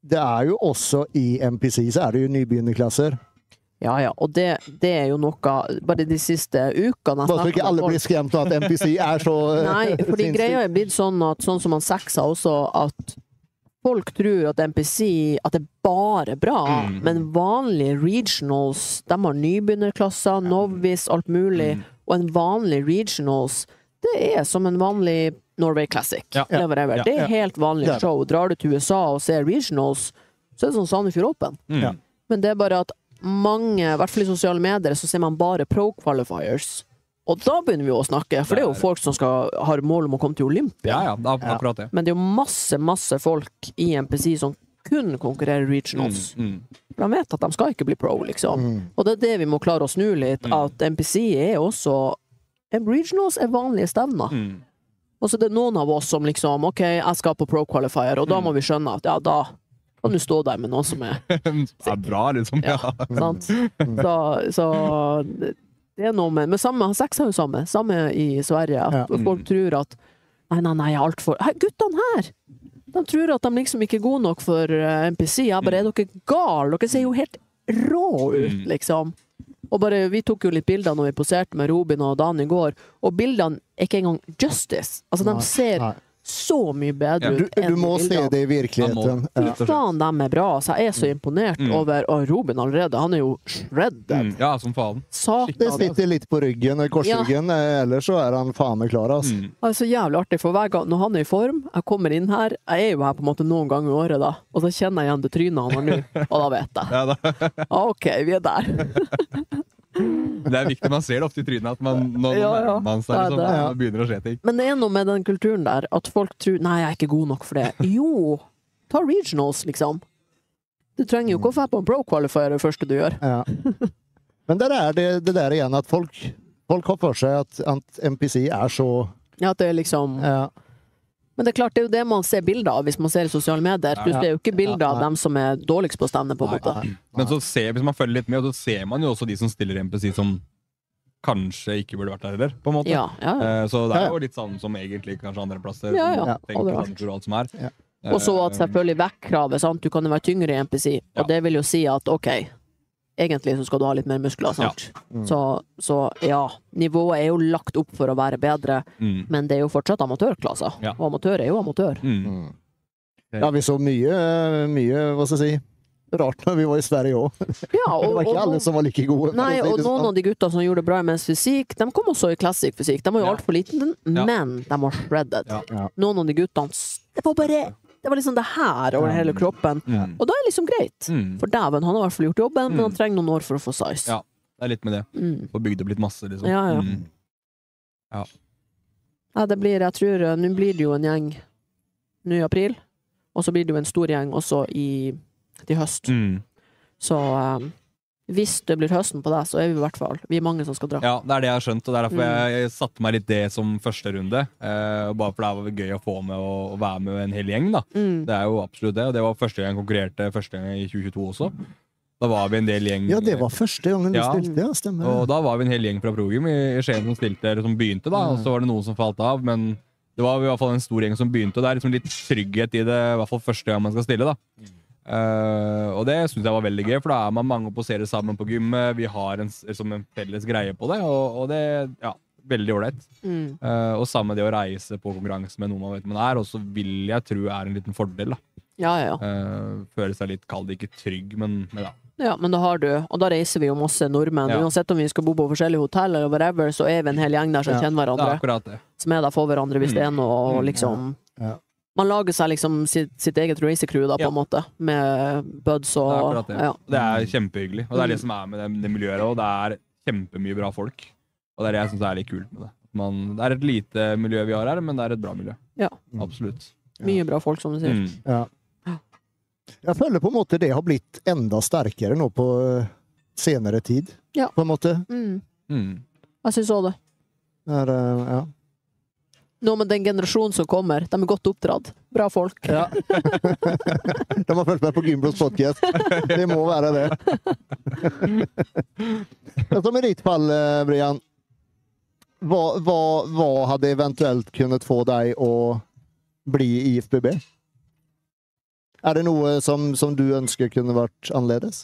det er jo også i MPC så er det jo nybegynnerklasser. Ja, ja, og det, det er jo noe Bare de siste ukene Bare så ikke alle blir skremt av at MPC er så Nei, fordi greia er blitt sånn at sånn som han Sexa også, at folk tror at MPC At det er bare bra, Mm. men vanlige regionals, de har nybegynnerklasser, novice, alt mulig, Mm. og en vanlig regionals, det er som en vanlig Norway Classic. Ja. eller. Ja. Det er helt vanlig Ja. show. Drar du til USA og ser regionals, så er det som Sandefjord Open. Mm. Ja. Men det er bare at mange, i hvert fall i sosiale medier, så ser man bare pro qualifiers. Og da begynner vi å snakke, for det er jo folk som skal, har mål om å komme til Olympia. Ja, ja, det er akkurat det. Men det er jo masse, masse folk i MPC som kun konkurrerer regionals. Mm, mm. De vet at de skal ikke bli pro, liksom. Mm. Og det er det vi må klare å snu litt, Mm. at MPC er også Regionals er vanlige stevner. Mm. Og så er det noen av oss som liksom OK, jeg skal på pro qualifier, og da Mm. må vi skjønne at ja, da kan du stå der med noen som er Det er bra, liksom. Ja. Sant? Så, så det det er noe med Men samme, sex er jo samme. Samme i Sverige. At Ja. Folk Mm. tror at Nei, nei, nei, jeg er altfor guttene her! De tror at de liksom ikke er gode nok for eh, NPC. Jeg bare, er dere gale? Dere ser jo helt rå ut, Mm. liksom. Og bare, Vi tok jo litt bilder når vi poserte med Robin og Dan i går, og bildene er ikke engang justice. Altså, de ser nei. så mye bedre Ja. Du, ut enn du må se det i virkeligheten. Fy faen, de er bra. Altså, jeg er så imponert Mm. over Og Robin allerede, han er jo shredded. Mm. ja, som faen. Satan. Det sitter litt på ryggen, korsryggen, Ja. ellers så er han faen meg klar. Altså. Mm. Det er så jævlig artig, for hver gang når han er i form, jeg kommer inn her Jeg er jo her på en måte noen ganger i året, da, og så kjenner jeg igjen det trynet han har nå, og da vet jeg. Ja, da. Ah, OK, vi er der. Det er viktig, man ser det ofte i trynet at man, når Ja, ja. man seg, liksom, det- ja. begynner å skje ting. Men det er noe med den kulturen der, at folk tror Nei, jeg er ikke god nok for det. Jo, ta regionals, liksom. Du trenger jo ikke å dra på en pro qualifier det første du gjør. Ja. Men der er det, det der igjen at folk, folk har for seg at, at MPC er så Ja, at det er liksom ja. Men det er klart, det er jo det man ser bilder av hvis man ser i sosiale medier. Du ser jo ikke bilder av dem som er dårligst på stevne, på en måte. Men så ser, hvis man følger litt med, så ser man jo også de som stiller MPC som kanskje ikke burde vært der heller, på en måte. Ja, ja. ja. Så det er jo litt sånn som egentlig kanskje andre plasser. Ja, ja. tenker alt som er. Ja. Eh, Og så at selvfølgelig vektkravet, sant. Du kan jo være tyngre i MPC, Ja. og det vil jo si at OK, egentlig så skal du ha litt mer muskler, sant. Mm. Så, så ja, nivået er jo lagt opp for å være bedre, Mm. men det er jo fortsatt amatørklasser. Ja. Og amatør er jo amatør. Mm. Mm. Ja, vi så mye, mye hva skal jeg si, rart når vi var i Sverige òg. Ja, Det var ikke og, alle som var like gode. Nei, si og noen sånn. av de gutta som gjorde det bra i menns fysikk, de kom også i classic fysikk. De var jo Ja. altfor liten, Ja. men de var shredded. Ja. Ja. Noen av de guttene Det var bare Det var liksom det her over hele kroppen. Mm. Og da er det liksom greit. Mm. For dæven, han har i hvert fall gjort jobben, men Mm. han trenger noen år for å få size. Ja. Det er litt med det. Mm. Få bygd opp litt masse, liksom. Ja, ja. Mm. Ja, det blir, jeg tror, eh, Nå blir det jo en gjeng nå i april, og så blir det jo en stor gjeng også i, til høst. Mm. Så eh, hvis det blir høsten på deg, så er vi i hvert fall Vi er mange som skal dra. Ja, det er det jeg har skjønt, og det er derfor Mm. jeg, jeg satte meg litt det som første runde. Eh, bare for det var gøy å få med å, å være med en hel gjeng, da. Mm. Det er jo absolutt det, og det var første gang jeg konkurrerte første gang i 2022 også. Da var vi en del gjeng Ja, det var første gangen du Ja. stilte, ja. Stemmer. Og da var vi en hel gjeng fra Progym i i Skien som stilte, eller som begynte, da. Og så var det noen som falt av, men det var i hvert fall en stor gjeng som begynte. Og det er liksom litt trygghet i det, i hvert fall første gang man skal stille, da. Eh, og det syns jeg var veldig gøy, for da er man mange og poserer sammen på gymmet. Vi har en, liksom en felles greie på det, og, og det Ja, veldig ålreit. Mm. Uh, og samme det å reise på konkurranse med noen man vet man er, også vil jeg tro er en liten fordel. da Ja, ja, ja. uh, Føle seg litt, kald, ikke trygg, men, men ja. ja. Men da har du Og da reiser vi jo masse nordmenn. Ja. Uansett om vi skal bo på forskjellige hotell eller whatever, så er vi en hel gjeng der som Ja. kjenner Det er hverandre. det. Som er der for hverandre hvis Mm. det er noe, og Mm. liksom Ja. Man lager seg liksom sitt, sitt eget racercrew, da, på Ja. en måte. Med buds Det er og det. ja. Det er kjempehyggelig. Og det er det Mm. som er med det, det miljøet òg. Det er kjempemye bra folk. Og det er det jeg syns er litt kult med det. Man, det er et lite miljø vi har her, men det er et bra miljø. Ja. Absolutt. Mye bra folk, som du sier. Mm. Ja. Jeg føler på en måte det har blitt enda sterkere nå på eh, senere tid. Ja. På en måte. Mm. Mm. Jeg syns òg det. Det er, eh, ja. Nå med den generasjonen som kommer, de er godt oppdratt. Bra folk. Ja. De har fulgt med på Gymbros podcast. Det må være det. Men som i ditt fall, eh, Brian. Hva, hva, hva hadde eventuelt kunnet få deg å bli i IFBB? Er det noe som, som du ønsker kunne vært annerledes?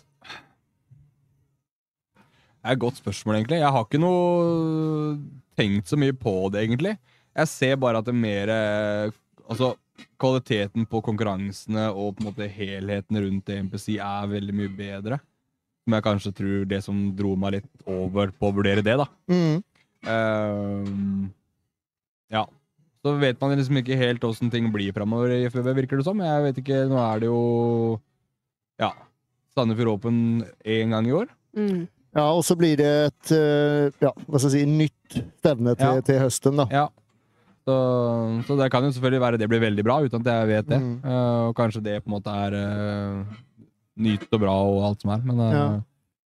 Det er et godt spørsmål, egentlig. Jeg har ikke noe tenkt så mye på det, egentlig. Jeg ser bare at det mer eh, Altså, kvaliteten på konkurransene og på en måte helheten rundt EMPC er veldig mye bedre. Som jeg kanskje tror det som dro meg litt over på å vurdere det, da. Mm. Um, ja. Så vet man liksom ikke helt åssen ting blir framover i FBB, virker det som. Jeg vet ikke, Nå er det jo Ja. Sandefjord Åpen én gang i år. Mm. Ja, og så blir det et eh, ja, hva skal jeg si, nytt stevne til, Ja. til høsten, da. Ja. Så, så det kan jo selvfølgelig være det blir veldig bra, uten at jeg vet det. Mm. Uh, og kanskje det på en måte er uh, nytt og bra og alt som er. Men, uh, Ja.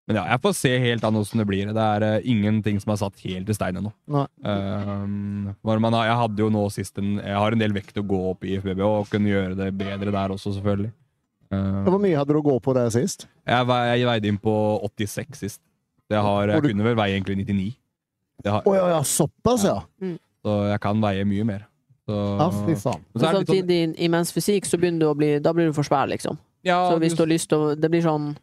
men ja, jeg får se helt an åssen det blir. Det er ingenting som er satt helt i stein ennå. Jeg hadde jo nå sist en Jeg har en del vekt å gå opp i FBB og kunne gjøre det bedre der også, selvfølgelig. Hvor mye hadde du å gå på der sist? jeg, vei- jeg veide inn på 86 sist. Har, jeg du- kunne vel veie egentlig 99. Å har, Å ja, ja, såpass, ja! Så jeg kan veie mye mer. Så. Men så samtidig, sånn- Samtidig, i mens fysikk, så begynner du å bli Da blir du for svær, liksom. ja, Så hvis du har lyst til å Det blir sånn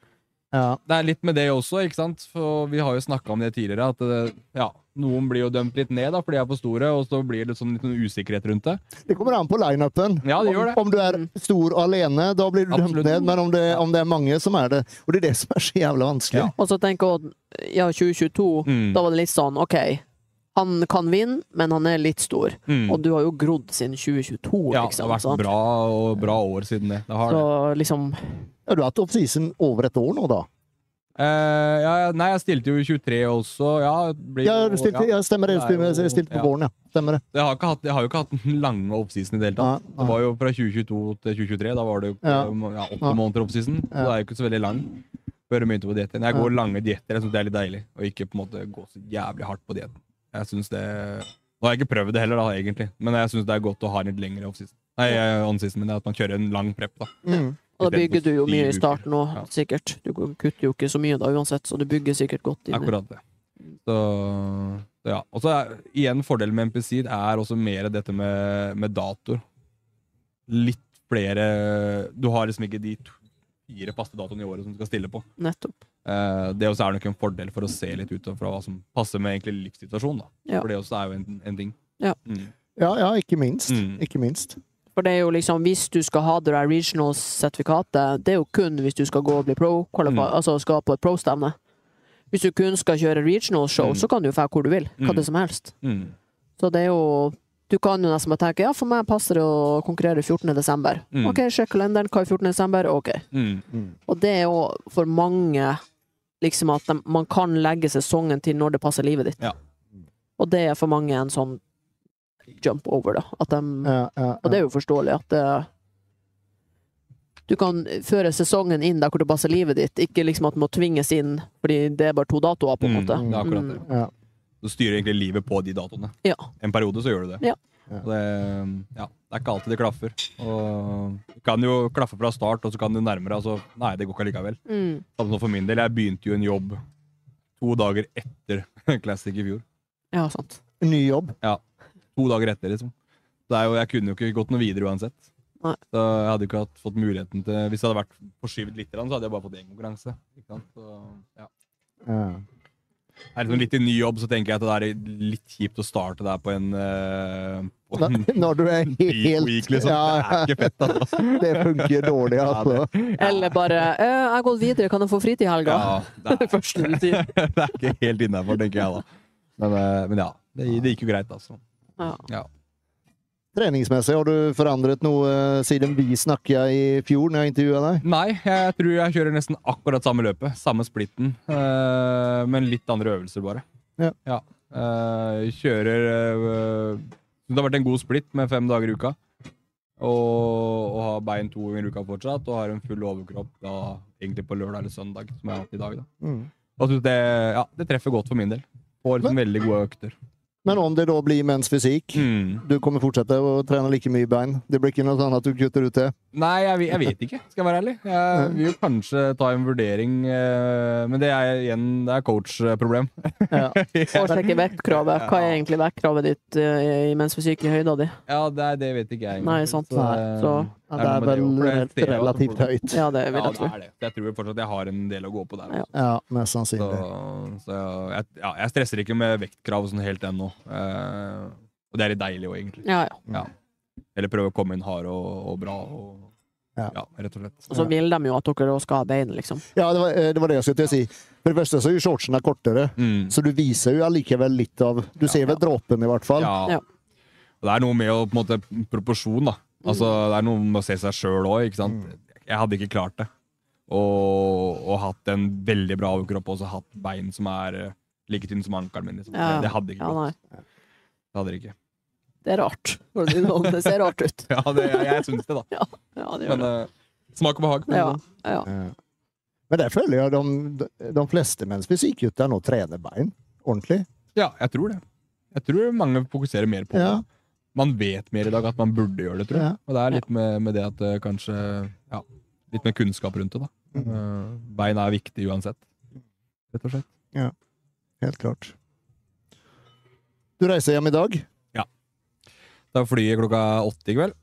Ja. Det er litt med det også, ikke sant? For vi har jo snakka om det tidligere, at det, ja, noen blir jo dømt litt ned da, fordi de er for store, og så blir det sånn litt sånn usikkerhet rundt det. Det kommer an på lineupen. Ja, det gjør det. Om, om du er stor alene, da blir du dømt ned. Men om det, om det er mange som er det Og det er det som er så jævla vanskelig. Ja. Og så tenker jeg ja, 2022, Mm. da var det litt sånn OK, han kan vinne, men han er litt stor. Mm. Og du har jo grodd siden 2022, Ja, det liksom. har vært sant? bra og bra år siden det. det, har det. Så liksom Ja, du har hatt offseason over et år nå, da? Eh, ja, nei, jeg stilte jo i 23 også. Ja, blir Ja, du stilte, ja. ja, stemmer det. Jeg Du stilte, på våren, ja. Stemmer det. Jeg har, ikke hatt, jeg har jo ikke hatt den lange oppsisen i det hele tatt. Det var jo fra 2022 til 2023. Da var det jo Ja. ja, åtte måneder oppsisen. Så Ja. det er jo ikke så veldig lang før jeg begynte på dietten. Jeg går Ja. lange dietter. Jeg syns det er litt deilig. Og ikke på en måte gå så jævlig hardt på dietten. Jeg synes det Nå har jeg ikke prøvd det heller, da, egentlig, men jeg syns det er godt å ha en litt lengre oppsisen. Nei, eh, on-season, men at man kjører en lang prep, da. Mm. Og da bygger du jo mye i starten òg, Ja. sikkert. Du kutter jo ikke så mye da uansett, så du bygger sikkert godt inn. i- Akkurat det. Så, så ja. Og så igjen fordelen med MPC er også mer dette med, med datoer. Litt flere Du har liksom ikke de fire faste datoene i året som du skal stille på. Nettopp. Eh, det også er nok en fordel for å se litt ut fra hva som passer med egentlig livssituasjonen. Da. Ja. For det også er jo en, en ting. Ja. Mm. Ja, ja, ikke minst. Mm. Ikke minst. For det er jo liksom, hvis du skal ha det der regionals-sertifikatet, det er jo kun hvis du skal gå og bli pro, Mm. altså skal på et pro-stevne. Hvis du kun skal kjøre regional-show, Mm. så kan du jo dra hvor du vil. Hva Mm. det som helst. Mm. Så det er jo Du kan jo nesten bare tenke ja, for meg passer det å konkurrere 14. desember. Mm. OK, sjekk kalenderen. Hva er 14. desember? OK. Mm. Mm. Og det er jo for mange liksom at de, man kan legge sesongen til når det passer livet ditt. Ja. Og det er for mange en sånn jump over, da. At de, Ja, ja, og det er jo forståelig at det, du kan føre sesongen inn der hvor det passer livet ditt, ikke liksom at det må tvinges inn fordi det er bare to datoer, på en Mm. måte. Det er akkurat det. ja. Du styrer egentlig livet på de datoene. Ja. En periode så gjør du det. Ja. Det, ja, det er ikke alltid det klaffer. Og du kan jo klaffe fra start, og så kan du nærmere altså, Nei, det går ikke likevel. Mm. Samme for min del. Jeg begynte jo en jobb to dager etter Classic i fjor. Ja, sant. Ny jobb. Ja. To dager etter, liksom. Er jo, jeg kunne jo ikke gått noe videre uansett. Nei. Så jeg hadde ikke hatt, fått muligheten til Hvis jeg hadde vært forskyvet litt, så hadde jeg bare fått én konkurranse. Ikke sant? Så, ja. Ja. Er liksom litt i ny jobb, så tenker jeg at det er litt kjipt å starte der på en, uh, på en Når du er helt week, liksom. ja, Det er ikke fett, altså. Det funker dårlig, altså. Eller bare eh, 'Jeg har gått videre, kan jeg få fritid i helga?' Ja, det, er, det er ikke helt innafor, tenker jeg da. Men, eh, men ja, det, det gikk jo greit, altså. Ja. Ja. Treningsmessig, har du forandret noe eh, siden vi snakka i fjor, når jeg intervjua deg? Nei, jeg tror jeg kjører nesten akkurat samme løpet. Samme splitten. eh, men litt andre øvelser, bare. Ja. Eh, kjører Det har vært en god splitt med fem dager i uka. Og, og har bein to ganger i uka fortsatt, og har en full overkropp da, egentlig på lørdag eller søndag, som jeg har hatt i dag. da. Mm. Det, ja, det treffer godt for min del. Får liksom veldig gode økter. Men om det da blir menns fysikk, Mm. du kommer fortsette å trene like mye bein? Det blir ikke noe sånn at du kutter ut det? Nei, jeg, jeg vet ikke, skal jeg være ærlig. Jeg vil jo kanskje ta en vurdering, eh, men det er igjen det er coach-problem. Ja. Får sjekke vektkravet. Hva er egentlig vektkravet ditt i i mensfysikk i høyda di? Ja, det, det vet ikke jeg. Egentlig. Nei, sant. Så, eh, Så- Ja, det er vel det også, relativt høyt. Ja, det vil jeg tro. det. Jeg tror fortsatt jeg har en del å gå på der. Ja. Ja, mest sannsynlig. så jeg, ja, jeg stresser ikke med vektkrav sånn helt ennå. Eh, og det er litt deilig òg, egentlig. Ja, ja. Ja. Eller prøve å komme inn hard og, og bra. Og, Ja. ja. rett og slett. Og så vil de jo at dere skal ha bein, liksom. Ja, det var, eh, det var det jeg skulle til å si. For det første så er jo shortsene kortere, Mm. så du viser jo allikevel litt av Du ser vel dråpen, i hvert fall. Ja. Ja. Og det er noe med å, på en måte, proporsjon, da. Altså, det er noe med å se seg sjøl òg, ikke sant. Mm. Jeg hadde ikke klart det. Og, og hatt en veldig bra overkropp og også hatt bein som er eh, like tynne som ankelen min. Liksom. Ja. Det, det hadde ikke gått. Ja, Det hadde det ikke. Det er rart. Si det sånn. Ser rart ut. Ja, det, jeg, jeg syns det, da. Ja, det Men det. eh, smak og behag. Ja, ja. Ja. Men det føler jeg de, de fleste menns fysikkgutter nå trener bein ordentlig. Ja, jeg tror det. Jeg tror mange fokuserer mer på Ja. det. Man vet mer i dag at man burde gjøre det, tror jeg. Ja. Og det er litt med, med det at det kanskje Ja, litt med kunnskap rundt det, da. Mhm. Eh, Bein er viktig uansett. Rett og slett. Helt klart. Du reiser hjem i dag. Ja. Da flyet klokka åtte i kveld.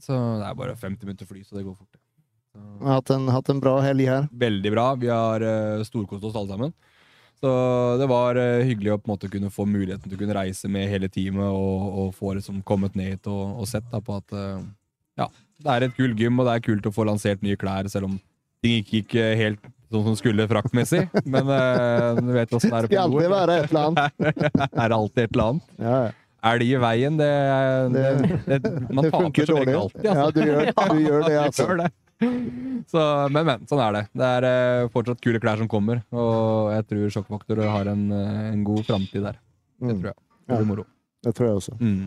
Så det er bare 50 minutter fly, så det går fort. Så, Har hatt en, hatt en bra helg her. veldig bra. Vi har uh, storkost oss alle sammen. Så det var eh, hyggelig å på en måte kunne få muligheten til å kunne reise med hele teamet og, og få liksom kommet ned hit og, og sett da på at eh, ja, det er et kult gym, og det er kult å få lansert nye klær, selv om ting ikke gikk eh, helt sånn som skulle fraktmessig. Men uh, du vet åssen det er Skal på alltid være et eller annet. er det alltid et eller annet. Ja, ja. Elg i veien, det, det, det, Man taper som regel alltid, altså. Ja, du gjør, du gjør det, altså. gjør det. Så, men, men. Sånn er det. Det er eh, fortsatt kule klær som kommer, og jeg tror Sjokkfaktor har en, eh, en god framtid der. Det Mm, tror jeg. Det blir moro. det tror jeg også. Mm.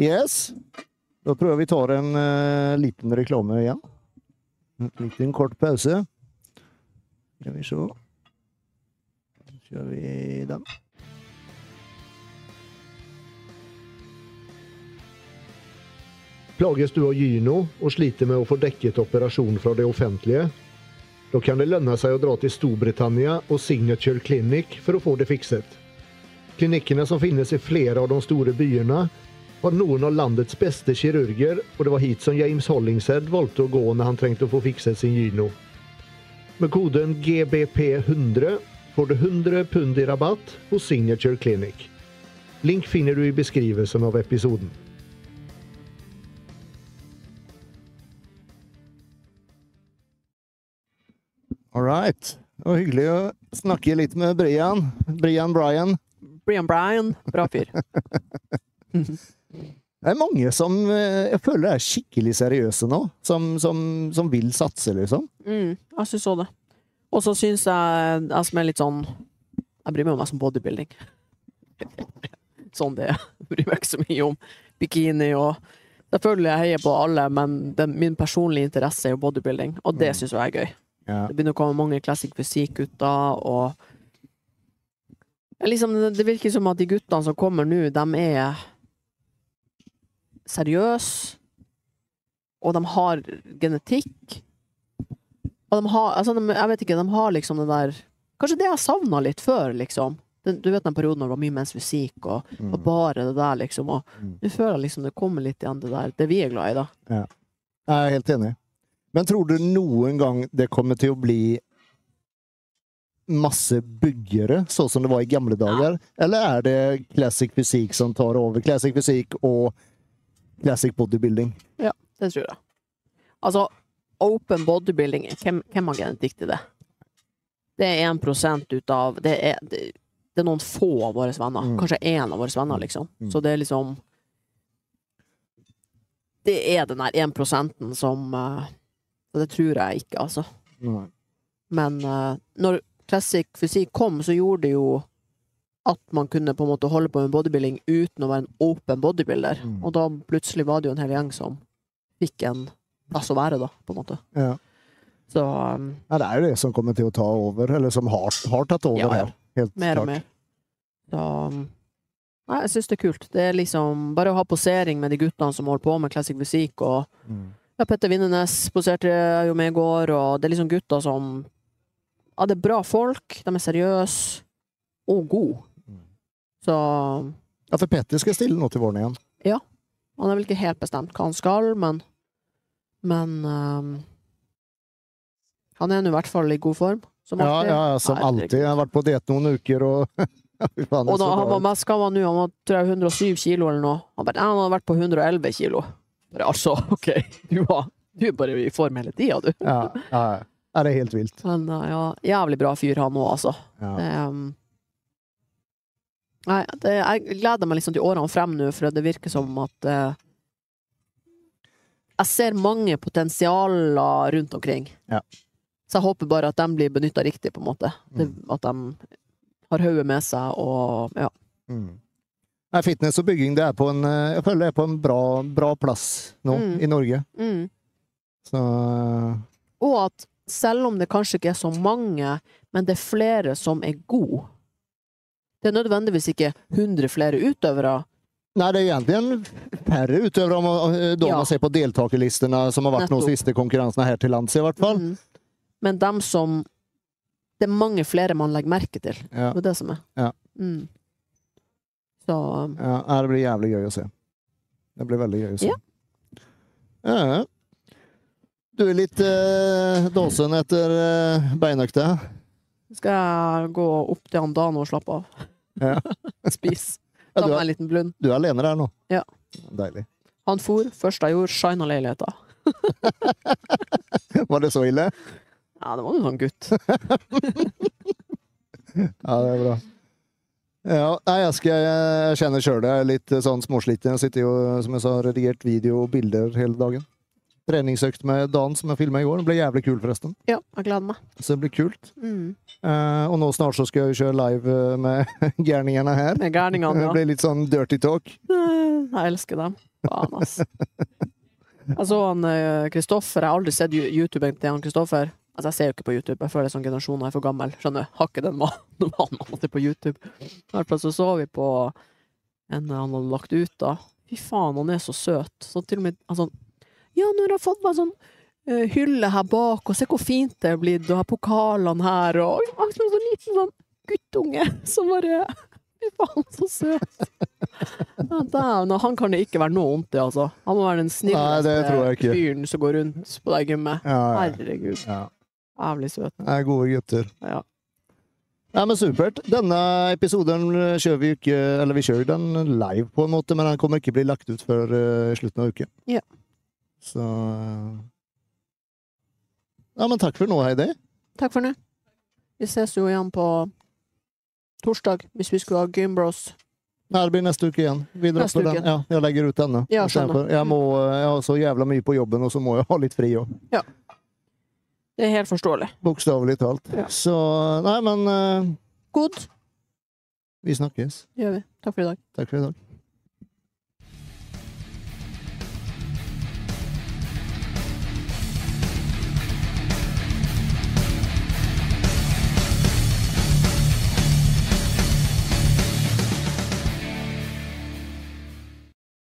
Yes. Da tror jeg vi tar en uh, liten reklame igjen. En liten kort pause. Skal vi se. Så kjører vi den. Plages du av gyno og sliter med å få dekket operasjon fra det offentlige? Da kan det lønne seg å dra til Storbritannia og Signature Clinic for å få det fikset. Klinikkene som finnes i flere av de store byene, har noen av landets beste kirurger, og det var hit som James Hollingshead valgte å gå når han trengte å få fikset sin gyno. Med koden GBP100 får du 100 pund i rabatt hos Signature Clinic. Link finner du i beskrivelsen av episoden. All right. Var hyggelig å snakke litt med Brian. Brian Brian. Brian Brian. bra fyr. Det er mange som eh, jeg føler er skikkelig seriøse nå, som, som, som vil satse, liksom. Mm, jeg syns òg det. Og så syns jeg jeg som er litt sånn Jeg bryr meg om meg som bodybuilding. sånn det er. Jeg bryr meg ikke så mye om bikini og Selvfølgelig jeg heier på alle, men den, min personlige interesse er jo bodybuilding, og det Mm. syns jeg er gøy. Ja. Det begynner å komme mange classic fysikk-gutter, og liksom, det- virker som at de guttene som kommer nå, de er seriøse, og de har genetikk. Og de har, altså de, jeg vet ikke, de har liksom det der Kanskje det jeg savna litt før, liksom. Den, du vet den perioden når det var mye mens-fysikk og Mm. og bare det der, liksom. Og Mm. nå føler jeg liksom det kommer litt igjen, det der. Det vi er glad i, da. Jeg er helt enig. Men tror du noen gang det kommer til å bli masse byggere, sånn som det var i gamle dager? Eller er det classic fysikk som tar over? Classic fysikk og classic bodybuilding? Ja, Det tror jeg. Altså, open bodybuilding, hvem, hvem har genetikk til det? Det er 1 ut av det er, det, det er noen få av våre venner. Mm. Kanskje én av våre venner, liksom. Mm. Så det er liksom Det er den der 1% som eh, Og det tror jeg ikke, altså. Nei. Men uh, når classic fysikk kom, så gjorde det jo at man kunne på en måte holde på med bodybuilding uten å være en open bodybuilder. Mm. Og da plutselig var det jo en hel gjeng som fikk en plass å være, da, på en måte. Ja. Så um, Ja, det er jo det som kommer til å ta over, eller som har, har tatt over Ja, ja. her. Helt mer klart. og mer. Så um, Nei, jeg syns det er kult. Det er liksom bare å ha posering med de guttene som holder på med classic musikk, og Mm. Ja, Petter Vindenes poserte jo med i går, og det er liksom gutter som Ja, det er bra folk, de er seriøse og gode. Mm. Så Ja, for Petter skal stille nå til våren igjen. Ja. Han er vel ikke helt bestemt hva han skal, men Men um, han er nå i hvert fall i god form, som Ja, ja, ja, som alltid. Jeg har vært på diett noen uker, og Og da, han var mest var nå? Han var tror jeg 107 kilo eller noe. Han, bare, han hadde vært på 111 kilo. Bare, altså, OK, du, var, du er bare i form hele tida, du. Ja, ja, ja. Det er helt vilt. Men uh, ja, jævlig bra fyr han òg, altså. Ja. Um, nei, det, jeg gleder meg liksom til årene frem nå, for det virker som at uh, jeg ser mange potensialer rundt omkring. Ja. Så jeg håper bare at de blir benytta riktig, på en måte. Det, Mm. at de har hodet med seg og ja. Mm. Nei, fitness og bygging det er på en, eh, jeg føler det er på en bra, bra plass nå Mm. i Norge. Mm. Så eh, Og at selv om det kanskje ikke er så mange, men det er flere som er gode Det er nødvendigvis ikke 100 flere utøvere. Nei, det er egentlig færre utøvere om man- da Ja. man ser på deltakerlistene som har vært Nettopp. de siste konkurransene her til lands, i hvert fall. Mm. Men dem som Det er mange flere man legger merke til. Ja. Det er det som er. Ja. Mm. Så Ja, det blir jævlig gøy å se. Det blir veldig gøy å se. Ja. Ja. Du er litt eh, dåsen etter eh, beinøkta? skal jeg gå opp til han Dan og slappe av. Ja. Spise. Ta meg en liten blund. du er alene der nå? Ja. Deilig. Han for. Først jeg gjorde, shina leiligheta. Var det så ille? Ja, det var jo sånn gutt. Ja, det er bra. Ja, nei, jeg, skal, jeg kjenner sjøl det. Jeg er litt eh, sånn småsliten. Jeg sitter jo, som jeg sa, redigert video og bilder hele dagen. Treningsøkt med Dan som jeg filma i går. Det ble jævlig kul, forresten. Ja, jeg gleder meg. Så det blir kult. Mm. Eh, og nå snart så skal jeg jo kjøre live eh, med gærningene her. Med gærningene, Det ja. blir litt sånn dirty talk. Jeg elsker dem. Faen, ass. Jeg så han eh, Kristoffer. Jeg har aldri sett YouTube-en til han Kristoffer. Altså, jeg ser jo ikke på YouTube. Jeg føler sånn generasjonen er for gammel. Skjønner du? Har ikke den vanen vanen av på YouTube. I hvert fall så så vi på en han hadde lagt ut, da. Fy faen, han er så søt. Så til og med sånn Ja, nå har jeg fått meg sånn uh, hylle her bak, og se hvor fint det er blitt, og har pokalene her, og akkurat som en så liten sånn guttunge som bare Fy faen, så søt. Ja, dæven, han kan det ikke være noe vondt i, altså. Han må være den snilleste fyren som går rundt på det gymmet. Ja, ja. Herregud. ja. Jævlig søt. Det er gode gutter. Ja. Nei, men Supert. Denne episoden kjører vi ikke Eller vi kjører den live, på en måte, men den kommer ikke bli lagt ut før uh, slutten av uken. Ja. Så eh, Ja, men takk for nå, Heidi. Takk for nå. Vi ses jo igjen på torsdag, hvis vi skulle ha Gymbros. Nei, det blir neste uke igjen. Vi dropper den. Ja, jeg legger ut denne. Ja, Jeg, må, jeg har så jævla mye på jobben, og så må jeg ha litt fri òg. Det er helt forståelig. Bokstavelig talt. Ja. Så Nei, men uh, Good. vi snakkes. Det gjør vi. Takk for i dag. Takk for i dag.